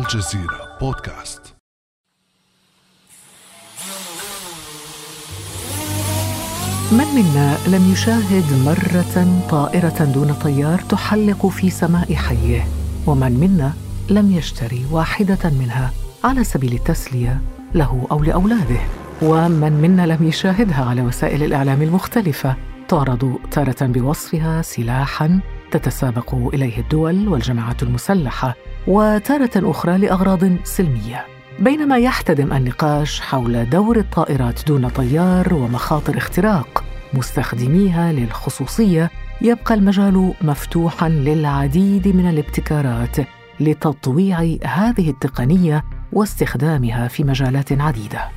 الجزيرة بودكاست. من منا لم يشاهد مرة طائرة دون طيار تحلق في سماء حيه ومن منا لم يشتري واحدة منها. على سبيل التسلية له أو لأولاده. ومن منا لم يشاهدها على وسائل الإعلام المختلفة. تعرض تارة بوصفها سلاحا تتسابق إليه الدول والجماعات المسلحة وتارة أخرى لأغراض سلمية. بينما يحتدم النقاش حول دور الطائرات دون طيار ومخاطر اختراق مستخدميها للخصوصية يبقى المجال مفتوحا للعديد من الابتكارات لتطويع هذه التقنية واستخدامها في مجالات عديدة.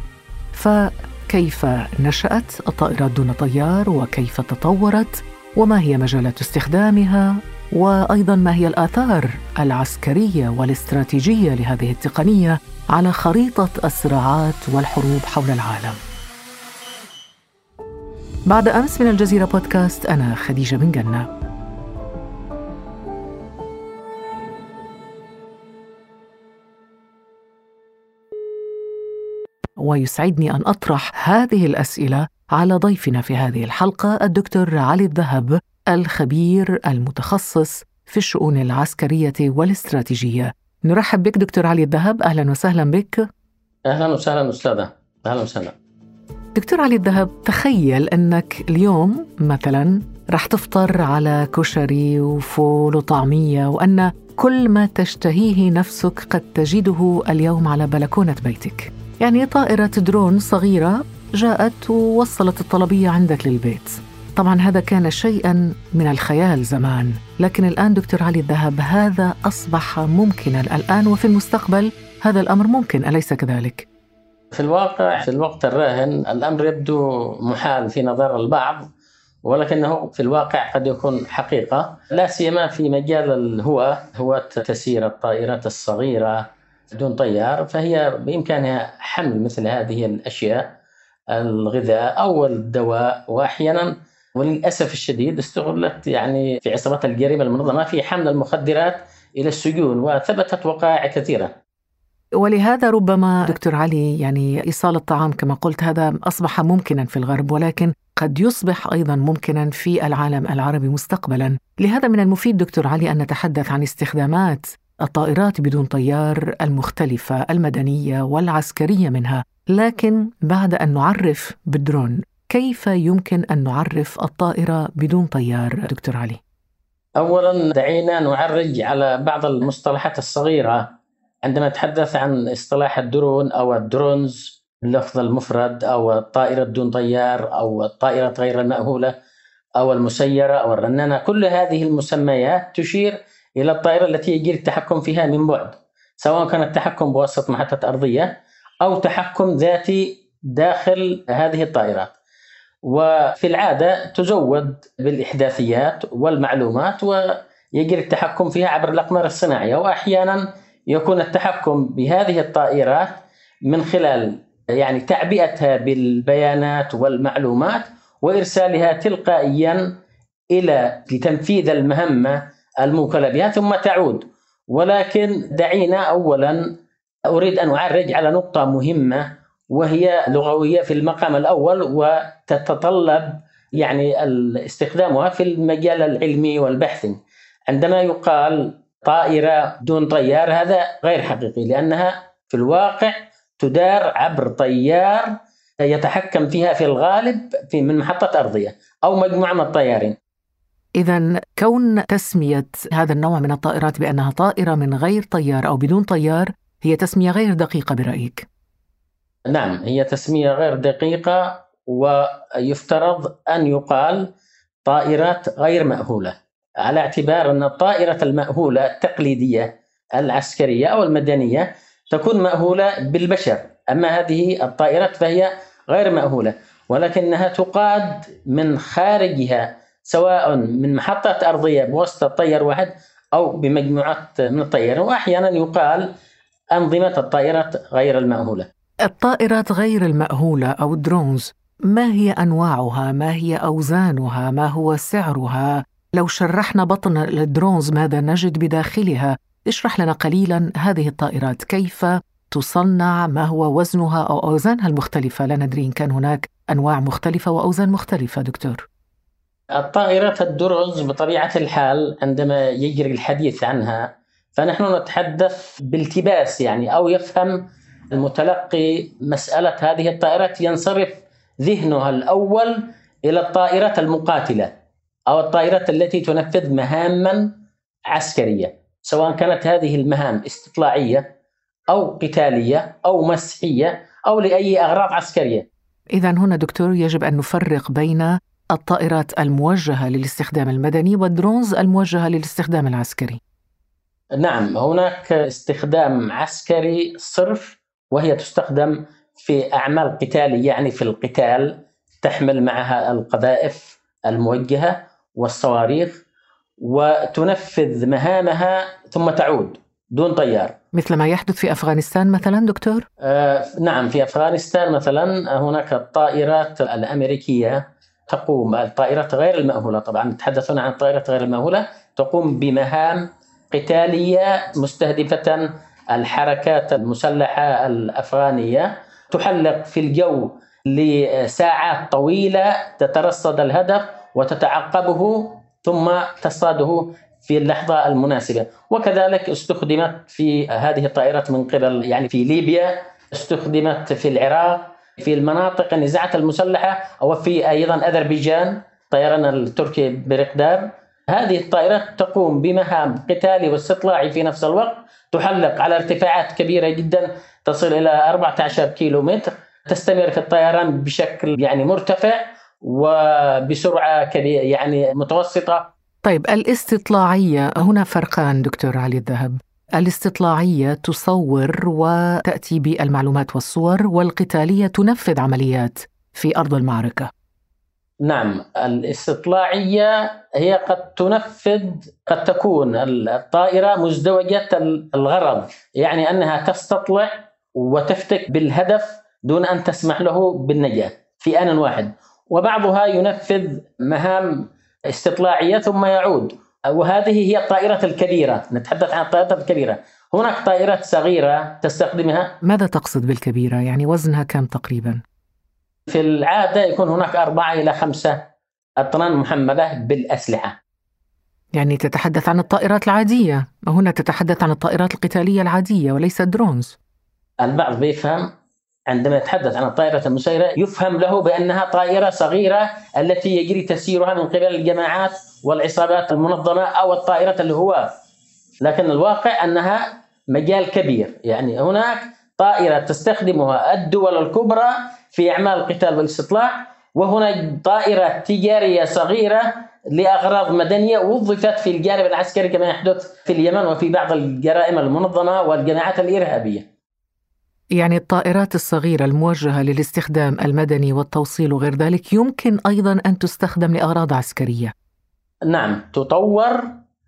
فكيف نشأت الطائرات دون طيار؟ وكيف تطورت؟ وما هي مجالات استخدامها وأيضا ما هي الآثار العسكرية والاستراتيجية لهذه التقنية على خريطة الصراعات والحروب حول العالم. بعد أمس من الجزيرة بودكاست أنا خديجة بن جنة. ويسعدني أن أطرح هذه الأسئلة على ضيفنا في هذه الحلقة الدكتور علي الذهب الخبير المتخصص في الشؤون العسكرية والاستراتيجية. نرحب بك دكتور علي الذهب أهلا وسهلا بك. أهلا وسهلا أستاذة أهلا وسهلا. دكتور علي الذهب تخيل أنك اليوم مثلا راح تفطر على كشري وفول وطعمية وأن كل ما تشتهيه نفسك قد تجده اليوم على بلكونة بيتك. يعني طائرة درون صغيرة جاءت ووصلت الطلبية عندك للبيت طبعا هذا كان شيئا من الخيال زمان لكن الآن دكتور علي الذهب هذا أصبح ممكنا الآن وفي المستقبل هذا الأمر ممكن أليس كذلك؟ في الواقع في الوقت الراهن الأمر يبدو محال في نظر البعض ولكنه في الواقع قد يكون حقيقة لا سيما في مجال الهواء هواة تسيير الطائرات الصغيرة دون طيار فهي بإمكانها حمل مثل هذه الأشياء الغذاء أو الدواء واحيانا وللأسف الشديد استغلت يعني في عصابات الجريمة المنظمة في حمل المخدرات إلى السجون وثبتت وقائع كثيرة. ولهذا ربما دكتور علي يعني إيصال الطعام كما قلت هذا أصبح ممكنا في الغرب ولكن قد يصبح أيضا ممكنا في العالم العربي مستقبلا، لهذا من المفيد دكتور علي أن نتحدث عن استخدامات الطائرات بدون طيار المختلفة المدنية والعسكرية منها لكن بعد أن نعرف بالدرون كيف يمكن أن نعرف الطائرة بدون طيار دكتور علي؟ اولا دعينا نعرج على بعض المصطلحات الصغيرة. عندما نتحدث عن اصطلاح الدرون أو ال drones باللفظ المفرد أو الطائرة دون طيار أو الطائرة غير المأهولة أو المسيرة أو الرنانة كل هذه المسميات تشير إلى الطائرة التي يجري التحكم فيها من بعد سواء كان التحكم بواسطة محطة أرضية أو تحكم ذاتي داخل هذه الطائرات. وفي العادة تزود بالإحداثيات والمعلومات ويجري التحكم فيها عبر الأقمار الصناعية واحيانا يكون التحكم بهذه الطائرات من خلال يعني تعبئتها بالبيانات والمعلومات وإرسالها تلقائيا إلى لتنفيذ المهمة الموكلة بها ثم تعود ولكن دعينا اولا أريد أن أعرج على نقطة مهمة وهي لغوية في المقام الأول وتتطلب يعني استخدامها في المجال العلمي والبحثي. عندما يقال طائرة دون طيار هذا غير حقيقي لأنها في الواقع تدار عبر طيار يتحكم فيها في الغالب في من محطة أرضية أو مجموعة من الطيارين. إذا كون تسمية هذا النوع من الطائرات بأنها طائرة من غير طيار أو بدون طيار هي تسمية غير دقيقة برأيك؟ نعم هي تسمية غير دقيقة ويفترض أن يقال طائرات غير مأهولة على اعتبار أن الطائرة المأهولة التقليدية العسكرية أو المدنية تكون مأهولة بالبشر أما هذه الطائرات فهي غير مأهولة ولكنها تقاد من خارجها سواء من محطة أرضية بواسطة طيار واحد أو بمجموعات من الطيارين وأحيانا يقال أنظمة الطائرات غير المأهولة الطائرات غير المأهولة أو ال drones ما هي أنواعها؟ ما هي أوزانها؟ ما هو سعرها؟ لو شرحنا بطن ال drones ماذا نجد بداخلها؟ اشرح لنا قليلا هذه الطائرات كيف تصنع ما هو وزنها أو أوزانها المختلفة لا ندري إن كان هناك أنواع مختلفة وأوزان مختلفة دكتور الطائرة الدرز بطبيعة الحال عندما يجري الحديث عنها فنحن نتحدث بالتباس يعني أو يفهم المتلقي مسألة هذه الطائرات ينصرف ذهنها الأول إلى الطائرة المقاتلة أو الطائرة التي تنفذ مهاما عسكرية سواء كانت هذه المهام استطلاعية أو قتالية أو مسحية أو لأي أغراض عسكرية. إذا هنا دكتور يجب أن نفرق بين الطائرات الموجهة للاستخدام المدني والدرونز الموجهة للاستخدام العسكري. نعم هناك استخدام عسكري صرف وهي تستخدم في أعمال قتالية يعني في القتال تحمل معها القذائف الموجهة والصواريخ وتنفذ مهامها ثم تعود دون طيار مثل ما يحدث في أفغانستان مثلا دكتور؟ آه نعم في أفغانستان مثلا هناك الطائرات الأمريكية تقوم الطائرات غير المأهولة طبعا نتحدث عن الطائرات غير المأهولة تقوم بمهام قتالية مستهدفة الحركات المسلحة الأفغانية. تحلق في الجو لساعات طويلة تترصد الهدف وتتعقبه ثم تصاده في اللحظة المناسبة. وكذلك استخدمت في هذه الطائرات من قبل يعني في ليبيا استخدمت في العراق في المناطق النزاعات المسلحة أو في أيضا أذربيجان طيران التركي برقدار هذه الطائرات تقوم بمهام قتالي واستطلاعي في نفس الوقت تحلق على ارتفاعات كبيرة جدا تصل إلى 14 كيلو متر تستمر في الطيران بشكل يعني مرتفع وبسرعة كبيرة يعني متوسطة. طيب الاستطلاعية هنا فرقان دكتور علي الذهب. الاستطلاعية تصور وتأتي بالمعلومات والصور والقتالية تنفذ عمليات في أرض المعركة. نعم الاستطلاعية هي قد تنفذ قد تكون الطائرة مزدوجة الغرض يعني أنها تستطلع وتفتك بالهدف دون أن تسمح له بالنجاة في آن واحد وبعضها ينفذ مهام استطلاعية ثم يعود وهذه هي الطائرة الكبيرة نتحدث عن الطائرة الكبيرة هناك طائرات صغيرة تستخدمها ماذا تقصد بالكبيرة؟ يعني وزنها كم تقريبا؟ في العادة يكون هناك أربعة إلى خمسة أطنان محملة بالأسلحة. يعني تتحدث عن الطائرات العادية. هنا تتحدث عن الطائرات القتالية العادية وليس الدرونز البعض بيفهم عندما يتحدث عن الطائرة المسيرة يفهم له بأنها طائرة صغيرة التي يجري تسييرها من قبل الجماعات والعصابات المنظمة أو الطائرة الهواة لكن الواقع أنها مجال كبير. يعني هناك طائرة تستخدمها الدول الكبرى في أعمال القتال والاستطلاع وهنا طائرة تجارية صغيرة لأغراض مدنية وظفت في الجانب العسكري كما يحدث في اليمن وفي بعض الجرائم المنظمة والجماعات الإرهابية. يعني الطائرات الصغيرة الموجهة للاستخدام المدني والتوصيل وغير ذلك يمكن أيضا أن تستخدم لأغراض عسكرية. نعم تطور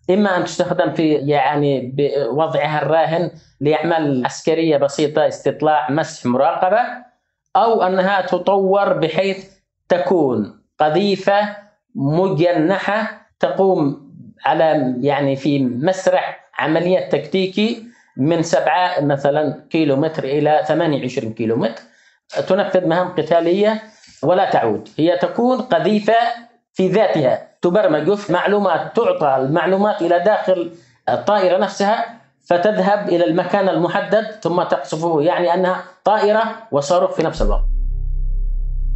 إما أن تستخدم في يعني بوضعها الراهن لأعمال عسكرية بسيطة استطلاع مسح مراقبة أو أنها تطور بحيث تكون قذيفة مجنحة تقوم على يعني في مسرح عملية تكتيكي من سبعة مثلا كيلو متر إلى 28 كيلو متر تنفذ مهام قتالية ولا تعود. هي تكون قذيفة في ذاتها تبرمج معلومات تعطى المعلومات إلى داخل الطائرة نفسها فتذهب إلى المكان المحدد ثم تقصفه يعني أنها طائرة وصاروخ في نفس الوقت.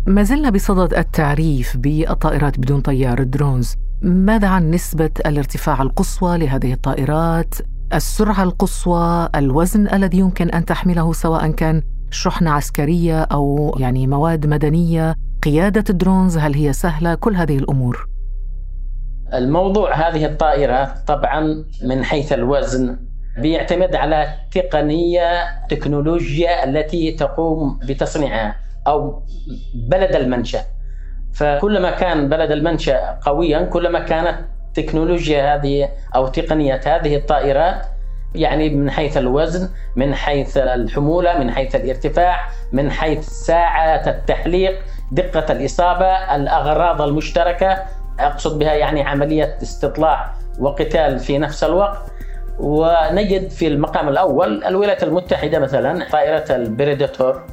ما زلنا بصدد التعريف بالطائرات بدون طيار ال drones ماذا عن نسبة الارتفاع القصوى لهذه الطائرات؟ السرعة القصوى؟ الوزن الذي يمكن أن تحمله سواء كان شحنة عسكرية أو يعني مواد مدنية؟ قيادة ال drones هل هي سهلة؟ كل هذه الأمور. الموضوع هذه الطائرة طبعا من حيث الوزن بيعتمد على تقنية تكنولوجيا التي تقوم بتصنيعها أو بلد المنشأ. فكلما كان بلد المنشأ قويا كلما كانت تكنولوجيا هذه أو تقنيه هذه الطائرات يعني من حيث الوزن من حيث الحمولة من حيث الارتفاع من حيث ساعة التحليق دقة الإصابة الأغراض المشتركة أقصد بها يعني عملية استطلاع وقتال في نفس الوقت. ونجد في المقام الأول الولايات المتحدة مثلا طائرة ال Predator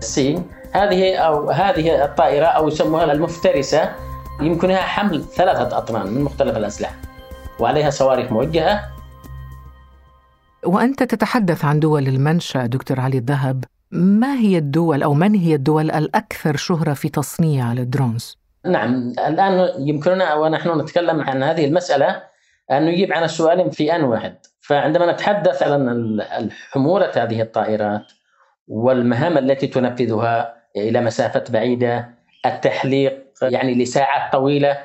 C هذه أو هذه الطائرة أو يسموها المفترسة يمكنها حمل ثلاثة أطنان من مختلف الأسلحة وعليها صواريخ موجهة. وأنت تتحدث عن دول المنشأ دكتور علي الذهب. ما هي الدول أو من هي الدول الأكثر شهرة في تصنيع ال drones؟ نعم الآن يمكننا ونحن نتكلم عن هذه المسألة أن نجيب عن السؤال في آن واحد. فعندما نتحدث عن حموله هذه الطائرات والمهام التي تنفذها إلى مسافات بعيدة التحليق يعني لساعات طويلة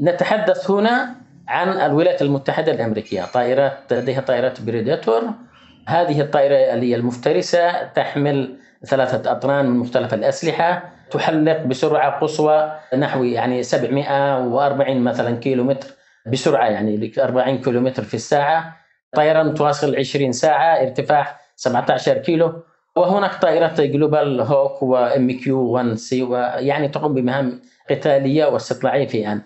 نتحدث هنا عن الولايات المتحدة الأمريكية. طائرات لديها طائرات Predator هذه الطائرة اللي هي المفترسة تحمل ثلاثة أطنان من مختلف الأسلحة تحلق بسرعة قصوى نحو يعني 740 مثلا كيلو متر بسرعة يعني 40 كيلو متر في الساعة. طيران تواصل 20 ساعة ارتفاع 17 كيلو. وهناك طائرات Global Hawk و MQ 1 C ويعني تقوم بمهام قتالية واستطلاعية في آن.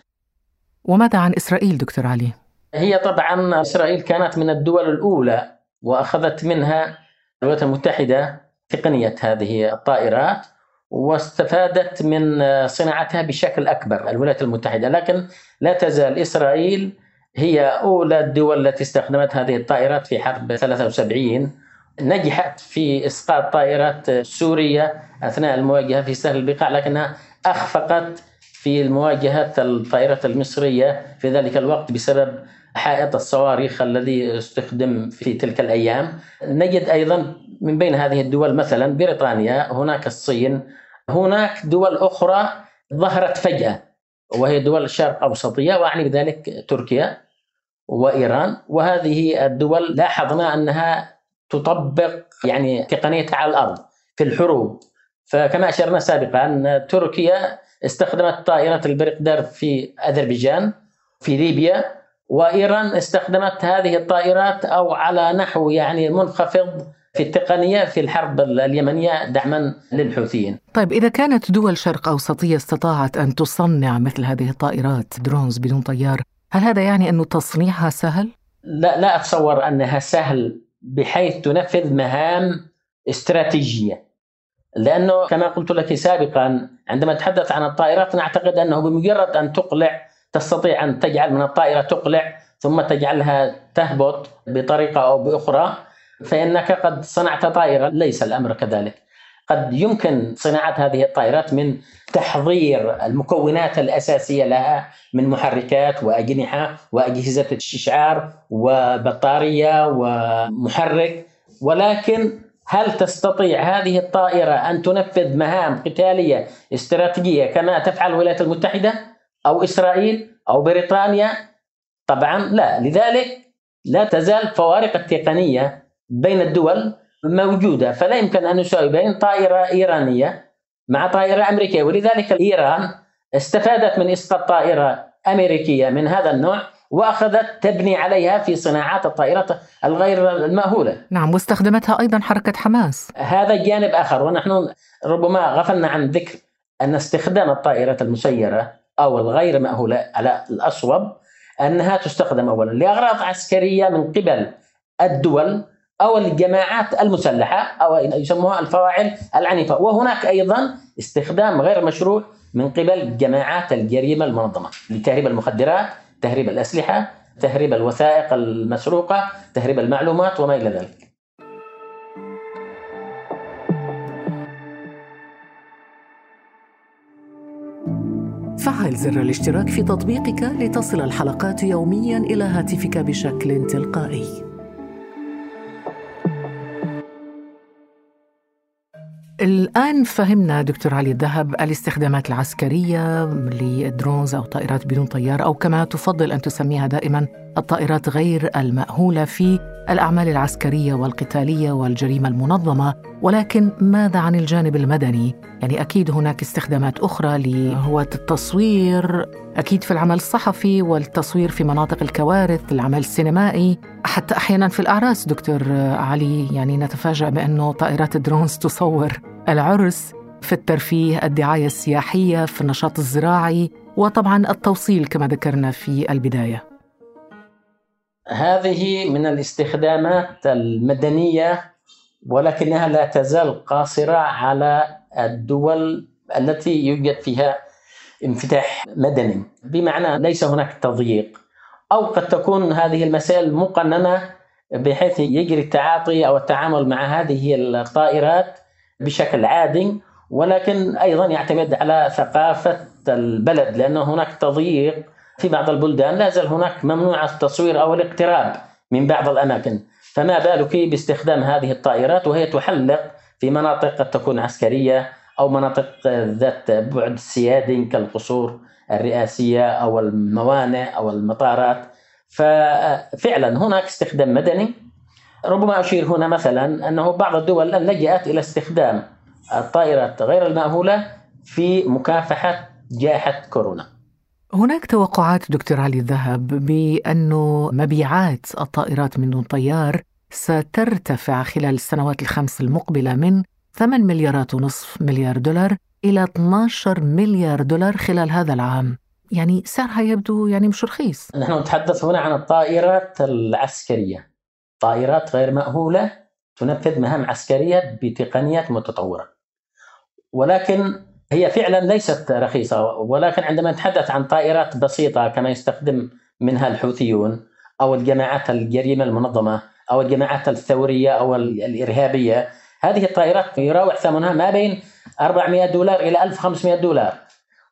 وماذا عن إسرائيل دكتور علي؟ هي طبعا إسرائيل كانت من الدول الأولى وأخذت منها الولايات المتحدة تقنيه هذه الطائرات واستفادت من صناعتها بشكل أكبر الولايات المتحدة. لكن لا تزال إسرائيل هي أولى الدول التي استخدمت هذه الطائرات في حرب 73 نجحت في إسقاط طائرات سوريا أثناء المواجهة في سهل البقاع لكنها أخفقت في المواجهه الطائرات المصرية في ذلك الوقت بسبب حائط الصواريخ الذي استخدم في تلك الأيام. نجد أيضا من بين هذه الدول مثلا بريطانيا هناك الصين هناك دول أخرى ظهرت فجأة وهي دول الشرق أوسطية وأعني بذلك تركيا. وإيران وهذه الدول لاحظنا أنها تطبق يعني تقنيتها على الأرض في الحروب فكما أشرنا سابقا تركيا استخدمت طائرة البرقدر في أذربيجان في ليبيا وإيران استخدمت هذه الطائرات أو على نحو يعني منخفض في التقنية في الحرب اليمنية دعما للحوثيين. طيب إذا كانت دول شرق أوسطية استطاعت أن تصنع مثل هذه الطائرات درونز بدون طيار، هل هذا يعني انه تصنيعها سهل؟ لا لا أتصور أنها سهل بحيث تنفذ مهام استراتيجية. لأنه كما قلت لك سابقا عندما نتحدث عن الطائرات نعتقد أنه بمجرد أن تقلع تستطيع أن تجعل من الطائرة تقلع ثم تجعلها تهبط بطريقة أو بأخرى فإنك قد صنعت طائرة ليس الأمر كذلك قد يمكن صناعة هذه الطائرات من تحضير المكونات الأساسية لها من محركات وأجنحة وأجهزة استشعار وبطارية ومحرك ولكن هل تستطيع هذه الطائرة أن تنفذ مهام قتالية استراتيجية كما تفعل الولايات المتحدة أو إسرائيل أو بريطانيا؟ طبعا لا، لذلك لا تزال فوارق التقنية بين الدول موجودة فلا يمكن أن نساوي بين طائرة إيرانية مع طائرة أمريكية ولذلك ايران استفادت من إسقاط طائرة أمريكية من هذا النوع وأخذت تبني عليها في صناعات الطائرات الغير المأهولة. نعم واستخدمتها أيضا حركة حماس. هذا جانب آخر ونحن ربما غفلنا عن ذكر أن استخدام الطائرات المسيرة أو الغير مأهولة على الأصوب أنها تستخدم اولا لأغراض عسكرية من قبل الدول أو الجماعات المسلحة أو يسموها الفواعل العنيفة وهناك أيضا استخدام غير مشروع من قبل جماعات الجريمة المنظمة لتهريب المخدرات، تهريب الأسلحة، تهريب الوثائق المسروقة، تهريب المعلومات وما إلى ذلك. فعل زر الاشتراك في تطبيقك لتصل الحلقات يوميا إلى هاتفك بشكل تلقائي الآن فهمنا دكتور علي الذهب الاستخدامات العسكرية لل drones أو طائرات بدون طيار أو كما تفضل أن تسميها دائما الطائرات غير المأهولة في الأعمال العسكرية والقتالية والجريمة المنظمة. ولكن ماذا عن الجانب المدني؟ يعني أكيد هناك استخدامات أخرى لهواة التصوير. أكيد في العمل الصحفي والتصوير في مناطق الكوارث العمل السينمائي حتى أحيانا في الأعراس دكتور علي. يعني نتفاجأ بأنه طائرات ال drones تصور. العرس في الترفيه الدعاية السياحية في النشاط الزراعي وطبعا التوصيل كما ذكرنا في البداية. هذه من الاستخدامات المدنية ولكنها لا تزال قاصرة على الدول التي يوجد فيها انفتاح مدني. بمعنى ليس هناك تضييق أو قد تكون هذه المسائل مقننة بحيث يجري التعاطي أو التعامل مع هذه الطائرات بشكل عادي ولكن أيضا يعتمد على ثقافة البلد لأن هناك تضييق في بعض البلدان. لا زال هناك ممنوع التصوير أو الاقتراب من بعض الأماكن. فما بالك باستخدام هذه الطائرات وهي تحلق في مناطق قد تكون عسكرية أو مناطق ذات بعد سيادي كالقصور الرئاسية أو الموانئ أو المطارات؟ ففعلا هناك استخدام مدني ربما أشير هنا مثلا أنه بعض الدول لجأت إلى استخدام الطائرات غير المأهولة في مكافحة جائحة كورونا. هناك توقعات دكتور علي الذهب بأنه مبيعات الطائرات من دون طيار سترتفع خلال السنوات الخمس المقبلة من 8 مليارات ونصف مليار دولار إلى 12 مليار دولار خلال هذا العام. يعني سعرها يبدو يعني مش رخيص نحن نتحدث هنا عن الطائرات العسكرية. طائرات غير مأهولة تنفذ مهام عسكرية بتقنيات متطورة. ولكن هي فعلا ليست رخيصة ولكن عندما نتحدث عن طائرات بسيطة كما يستخدم منها الحوثيون أو الجماعات الجريمة المنظمة أو الجماعات الثورية أو الإرهابية هذه الطائرات يراوح ثمنها ما بين 400 دولار إلى 1500 دولار.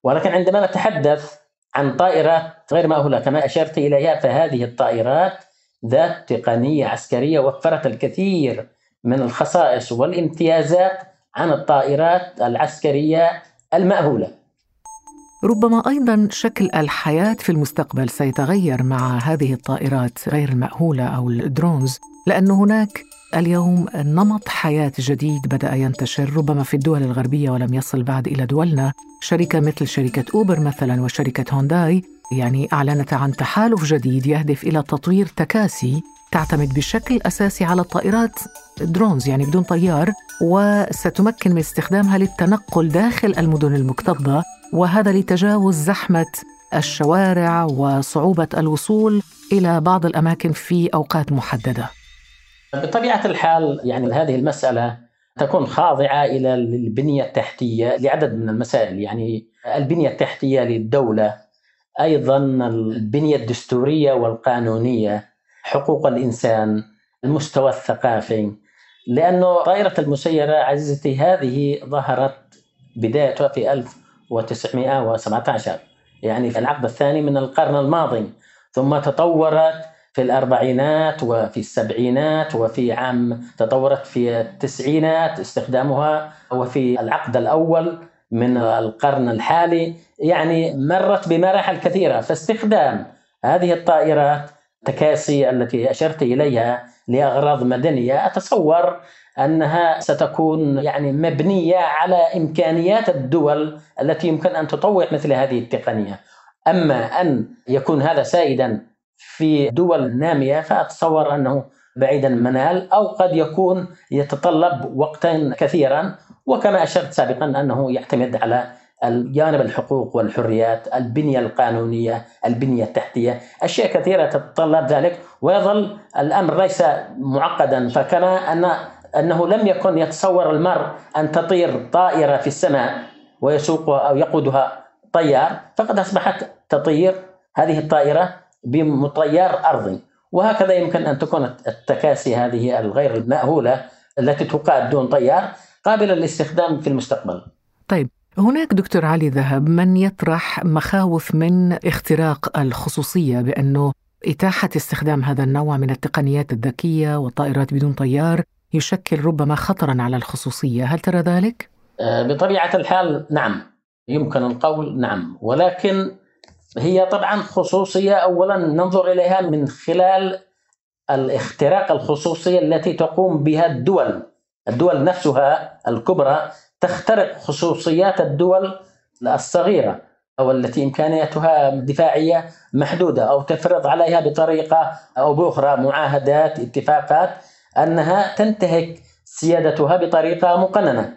ولكن عندما نتحدث عن طائرات غير مأهولة كما أشرت إليها فهذه الطائرات ذات تقنية عسكرية وفرت الكثير من الخصائص والامتيازات عن الطائرات العسكرية المأهولة. ربما أيضا شكل الحياة في المستقبل سيتغير مع هذه الطائرات غير المأهولة أو الدرونز لأن هناك اليوم نمط حياة جديد بدأ ينتشر ربما في الدول الغربية ولم يصل بعد إلى دولنا. شركة مثل شركة أوبر مثلا وشركة هونداي يعني أعلنت عن تحالف جديد يهدف إلى تطوير تكاسي تعتمد بشكل أساسي على الطائرات درونز يعني بدون طيار وستمكن من استخدامها للتنقل داخل المدن المكتظة وهذا لتجاوز زحمة الشوارع وصعوبة الوصول إلى بعض الأماكن في أوقات محددة. بطبيعة الحال يعني هذه المسألة تكون خاضعة إلى البنية التحتية لعدد من المسائل يعني البنية التحتية للدولة أيضا البنية الدستورية والقانونية حقوق الإنسان المستوى الثقافي. لأنه طائرة المسيرة عزيزتي هذه ظهرت بدايتها في 1917 يعني في العقد الثاني من القرن الماضي. ثم تطورت في الأربعينات وفي السبعينات وفي عام تطورت في التسعينات استخدامها وفي العقد الأول من القرن الحالي يعني مرت بمراحل كثيرة. فاستخدام هذه الطائرات تكاسي التي أشرت إليها لأغراض مدنية أتصور أنها ستكون يعني مبنية على إمكانيات الدول التي يمكن أن تطوع مثل هذه التقنية. أما أن يكون هذا سائدا في دول نامية فأتصور أنه بعيد المنال أو قد يكون يتطلب وقتا كثيرا. وكما أشرت سابقا أنه يعتمد على الجانب الحقوق والحريات، البنية القانونية، البنية التحتية، أشياء كثيرة تتطلب ذلك ويظل الأمر ليس معقدا فكما ان أنه لم يكن يتصور المرء أن تطير طائرة في السماء ويسوقها أو يقودها طيار فقد أصبحت تطير هذه الطائرة بمطيار أرضي وهكذا يمكن أن تكون التكاسي هذه الغير المأهوله التي تقاد دون طيار قابلة للاستخدام في المستقبل. طيب هناك دكتور علي ذهب من يطرح مخاوف من اختراق الخصوصية بأنه إتاحة استخدام هذا النوع من التقنيات الذكية والطائرات بدون طيار يشكل ربما خطرا على الخصوصية، هل ترى ذلك؟ آه، بطبيعة الحال نعم. يمكن القول نعم. ولكن هي طبعا خصوصية اولا ننظر إليها من خلال الاختراق الخصوصية التي تقوم بها الدول الدول نفسها الكبرى تخترق خصوصيات الدول الصغيرة أو التي امكانياتها الدفاعيه محدودة أو تفرض عليها بطريقة أو بأخرى معاهدات اتفاقات أنها تنتهك سيادتها بطريقة مقننة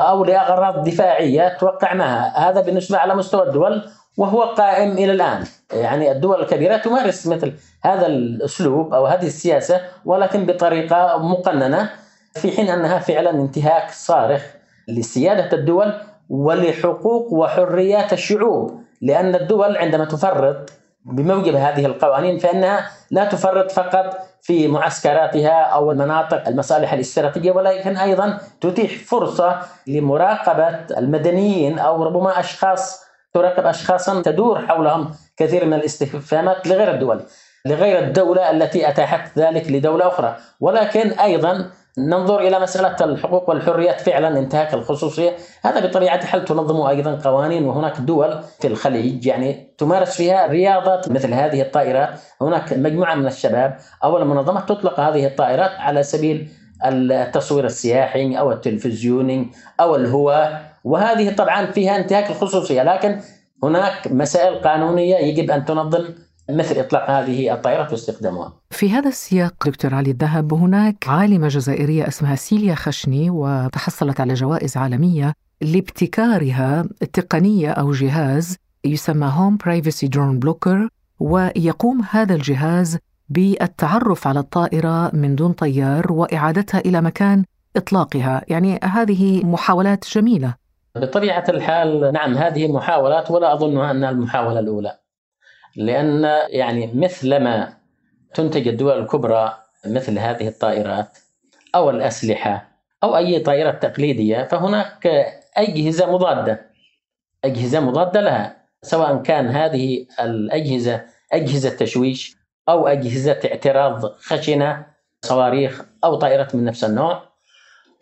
أو لأغراض دفاعية توقع معها. هذا بالنسبة على مستوى الدول وهو قائم إلى الآن. يعني الدول الكبيرة تمارس مثل هذا الأسلوب أو هذه السياسة ولكن بطريقة مقننة في حين أنها فعلا انتهاك صارخ لسيادة الدول ولحقوق وحريات الشعوب. لأن الدول عندما تفرط بموجب هذه القوانين فإنها لا تفرط فقط في معسكراتها أو المناطق المصالح الاستراتيجية ولكن أيضا تتيح فرصة لمراقبة المدنيين أو ربما أشخاص تراقب اشخاصا تدور حولهم كثير من الاستفهامات لغير الدول لغير الدولة التي أتاحت ذلك لدولة أخرى. ولكن أيضا ننظر إلى مسألة الحقوق والحريات فعلا انتهاك الخصوصية. هذا بطبيعة الحال تنظم أيضا قوانين وهناك دول في الخليج يعني تمارس فيها رياضات مثل هذه الطائرات هناك مجموعة من الشباب أو المنظمات تطلق هذه الطائرات على سبيل التصوير السياحي أو التلفزيوني أو الهواء وهذه طبعا فيها انتهاك الخصوصية. لكن هناك مسائل قانونية يجب أن تنظم مثل إطلاق هذه الطائرات واستخدامها. في هذا السياق دكتور علي الذهب هناك عالمة جزائرية اسمها سيليا خشني وتحصلت على جوائز عالمية لابتكارها تقنية أو جهاز يسمى home privacy drone blocker ويقوم هذا الجهاز بالتعرف على الطائرة من دون طيار وإعادتها إلى مكان إطلاقها، يعني هذه محاولات جميلة. بطبيعة الحال نعم هذه محاولات ولا أظنها أنها المحاولة الأولى. لأن يعني مثلما تنتج الدول الكبرى مثل هذه الطائرات أو الأسلحة أو أي طائرة تقليدية فهناك أجهزة مضادة. أجهزة مضادة لها سواء كان هذه الأجهزة أجهزة تشويش أو أجهزة اعتراض خشنة صواريخ أو طائرة من نفس النوع.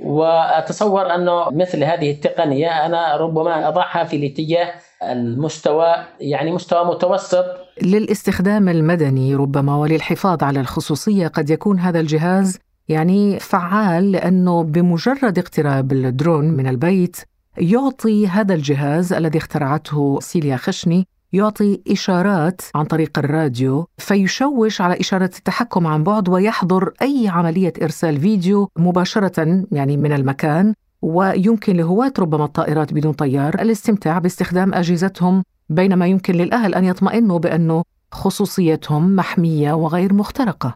وأتصور أنه مثل هذه التقنية أنا ربما أضعها في الاتجاه المستوى يعني مستوى متوسط للاستخدام المدني ربما وللحفاظ على الخصوصية قد يكون هذا الجهاز يعني فعال لأنه بمجرد اقتراب الدرون من البيت يعطي هذا الجهاز الذي اخترعته سيليا خشني يعطي إشارات عن طريق الراديو فيشوش على إشارة التحكم عن بعد ويحضر أي عملية إرسال فيديو مباشرة يعني من المكان ويمكن لهواة ربما الطائرات بدون طيار الاستمتاع باستخدام أجهزتهم بينما يمكن للأهل أن يطمئنوا بأنه خصوصيتهم محمية وغير مخترقة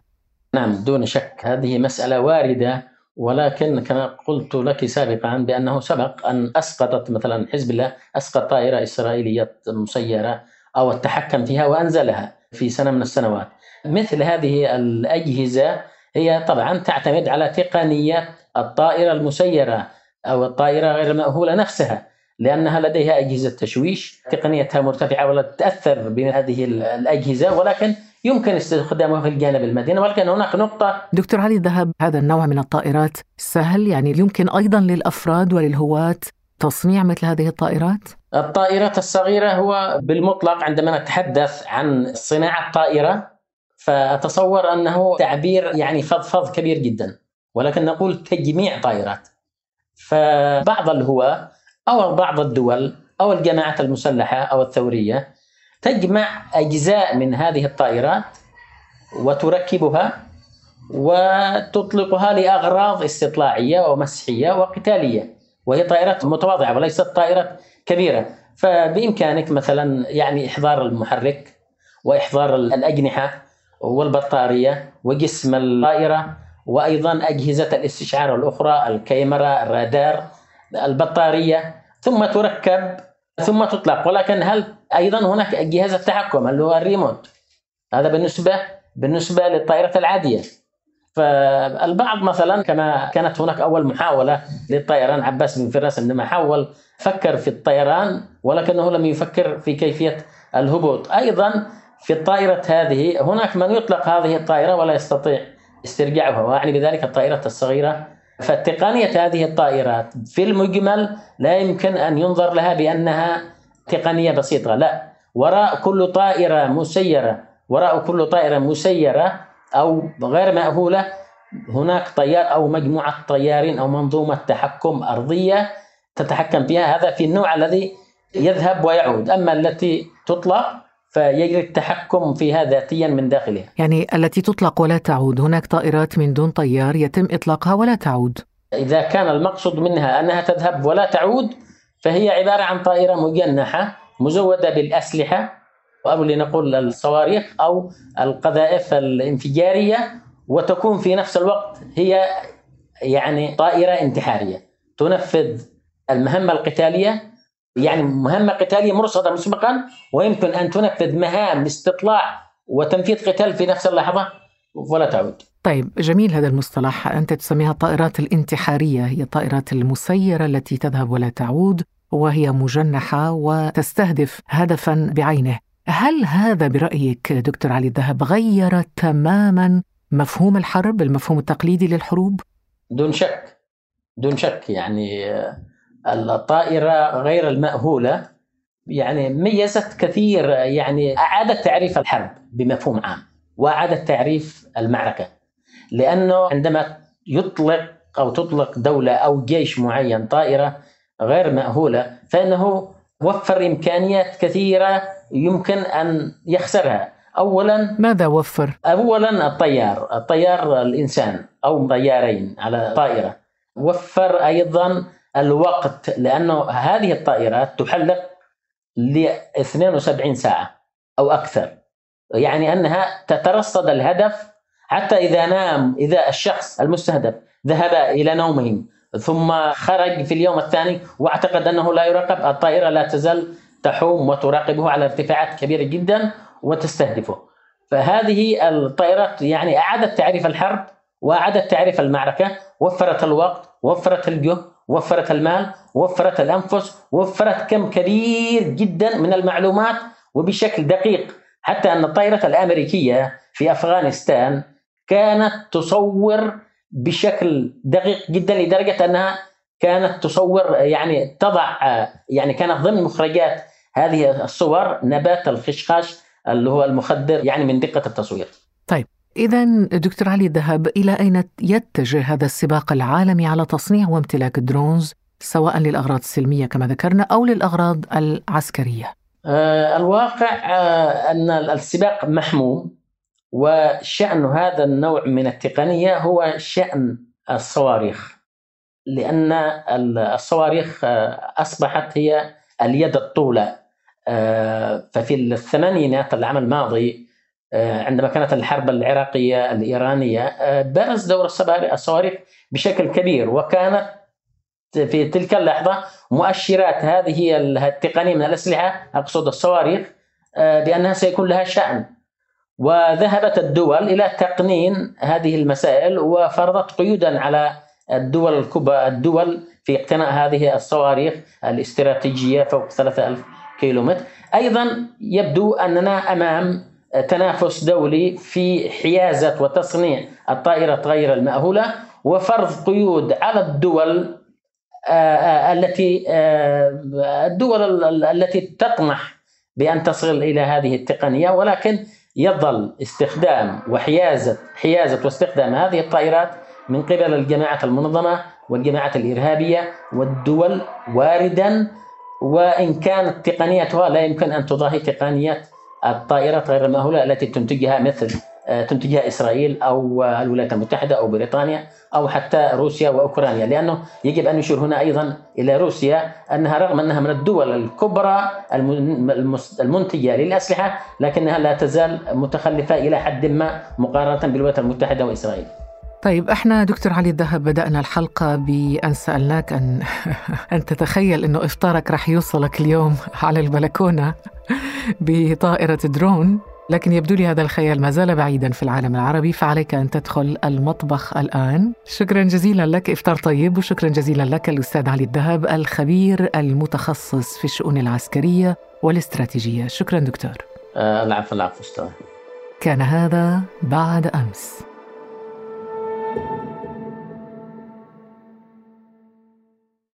نعم دون شك هذه مسألة واردة ولكن كما قلت لك سابقا بأنه سبق أن أسقطت مثلا حزب الله أسقط طائرة إسرائيلية مسيرة أو التحكم فيها وأنزلها في سنة من السنوات. مثل هذه الأجهزة هي طبعا تعتمد على تقنية الطائرة المسيرة أو الطائرة غير المأهولة نفسها لأنها لديها أجهزة تشويش تقنيتها مرتفعة ولا تتأثر بهذه الأجهزة ولكن يمكن استخدامها في الجانب المدني. ولكن هناك نقطة دكتور علي الذهب هذا النوع من الطائرات؟ سهل؟ يعني يمكن أيضا للأفراد وللهواة تصنيع مثل هذه الطائرات؟ الطائرات الصغيرة هو بالمطلق عندما نتحدث عن صناعة طائرة فأتصور أنه تعبير يعني فضفض كبير جدا ولكن نقول تجميع طائرات. فبعض الهواة أو بعض الدول أو الجماعات المسلحة أو الثورية تجمع أجزاء من هذه الطائرات وتركبها وتطلقها لأغراض استطلاعية ومسحيه وقتالية. وهي طائرات متواضعة وليست طائرات كبيرة. فبإمكانك مثلا يعني إحضار المحرك وإحضار الأجنحة والبطارية وجسم الطائرة وأيضا أجهزة الاستشعار الأخرى الكاميرا الرادار البطارية ثم تركب ثم تطلق. ولكن هل أيضا هناك جهاز التحكم اللي هو الريموت؟ هذا بالنسبة بالنسبة للطائرة العادية. فالبعض مثلا كما كانت هناك أول محاولة للطيران عباس بن فراس عندما حاول فكر في الطيران ولكنه لم يفكر في كيفية الهبوط. أيضا في الطائرة هذه هناك من يطلق هذه الطائرة ولا يستطيع استرجاعها وأعني بذلك الطائرة الصغيرة فتقنيه هذه الطائرات في المجمل لا يمكن أن ينظر لها بأنها تقنية بسيطة لا. وراء كل طائرة مسيرة وراء كل طائرة مسيرة أو غير مأهولة هناك طيار أو مجموعة طيارين أو منظومة تحكم أرضية تتحكم فيها هذا في النوع الذي يذهب ويعود. أما التي تطلق فيجري التحكم فيها ذاتيا من داخلها. يعني التي تطلق ولا تعود. هناك طائرات من دون طيار يتم إطلاقها ولا تعود. إذا كان المقصود منها أنها تذهب ولا تعود فهي عبارة عن طائرة مجنحة مزودة بالأسلحة. أو لنقول الصواريخ أو القذائف الانفجارية وتكون في نفس الوقت هي يعني طائرة انتحارية. تنفذ المهمة القتالية يعني مهمة قتالية مرصدة مسبقا ويمكن أن تنفذ مهام استطلاع وتنفيذ قتال في نفس اللحظة ولا تعود. طيب جميل هذا المصطلح أنت تسميها الطائرات الانتحارية هي الطائرات المسيرة التي تذهب ولا تعود وهي مجنحة وتستهدف هدفا بعينه. هل هذا برأيك دكتور علي الذهب غير تماما مفهوم الحرب المفهوم التقليدي للحروب؟ دون شك دون شك يعني الطائرة غير المأهولة. يعني ميزت كثير يعني أعادت تعريف الحرب بمفهوم عام وأعادت تعريف المعركة. لأنه عندما يطلق أو تطلق دولة أو جيش معين طائرة غير مأهولة فإنه وفر إمكانيات كثيرة يمكن أن يخسرها. أولا ماذا وفر؟ أولا الطيار الطيار الإنسان أو طيارين على طائرة. وفر أيضا الوقت لأنه هذه الطائرات تحلق ل 72 ساعة أو أكثر. يعني أنها تترصد الهدف حتى إذا نام إذا الشخص المستهدف ذهب إلى نومه ثم خرج في اليوم الثاني واعتقد أنه لا يراقب الطائرة لا تزال تحوم وتراقبه على ارتفاعات كبيرة جدا وتستهدفه. فهذه الطائرات يعني أعادت تعريف الحرب وأعادت تعريف المعركة وفرت الوقت وفرت الجهد وفرت المال وفرت الأنفس وفرت كم كبير جدا من المعلومات وبشكل دقيق حتى أن الطائرة الأمريكية في أفغانستان كانت تصور بشكل دقيق جدا لدرجة أنها كانت تصور يعني تضع يعني كانت ضمن مخرجات هذه الصور نبات الخشخاش اللي هو المخدر يعني من دقة التصوير. طيب إذا دكتور علي الذهب إلى أين يتجه هذا السباق العالمي على تصنيع وامتلاك الدرونز سواء للأغراض السلمية كما ذكرنا أو للأغراض العسكرية؟ آه الواقع آه أن السباق محموم وشأن هذا النوع من التقنية هو شأن الصواريخ لأن الصواريخ آه أصبحت هي اليد الطولة آه، ففي الثمانينات العام الماضي عندما كانت الحرب العراقية الإيرانية آه، برز دور الصواريخ بشكل كبير وكانت في تلك اللحظة مؤشرات هذه التقنية من الأسلحة أقصد الصواريخ آه، بأنها سيكون لها شأن. وذهبت الدول إلى تقنين هذه المسائل وفرضت قيودا على الدول الكبرى الدول في اقتناء هذه الصواريخ الاستراتيجية فوق 3000 كيلومتر. أيضا يبدو أننا أمام تنافس دولي في حيازة وتصنيع الطائرة غير المأهولة وفرض قيود على الدول آه، آه، التي آه، الدول التي تطمح بأن تصل إلى هذه التقنية ولكن يظل استخدام وحيازة حيازة واستخدام هذه الطائرات من قبل الجماعات المنظمة والجماعات الإرهابية والدول واردا وإن كانت تقنيتها لا يمكن أن تضاهي تقنيات الطائرات غير المأهولة التي تنتجها مثل آه، تنتجها إسرائيل أو الولايات المتحدة أو بريطانيا أو حتى روسيا وأوكرانيا لأنه يجب أن نشير هنا أيضا إلى روسيا أنها رغم أنها من الدول الكبرى المنتجة للأسلحة لكنها لا تزال متخلفة إلى حد ما مقارنة بالولايات المتحدة وإسرائيل. طيب إحنا دكتور علي الذهب بدأنا الحلقة بأن سألناك أن أن تتخيل أنه إفطارك رح يوصلك اليوم على البلكونة بطائرة درون. لكن يبدو لي هذا الخيال ما زال بعيدا في العالم العربي فعليك أن تدخل المطبخ الآن. شكرا جزيلا لك إفطار طيب وشكرا جزيلا لك الأستاذ علي الذهب الخبير المتخصص في الشؤون العسكرية والاستراتيجية. شكرا دكتور. آه، العفو العفو أستاذ. كان هذا بعد أمس.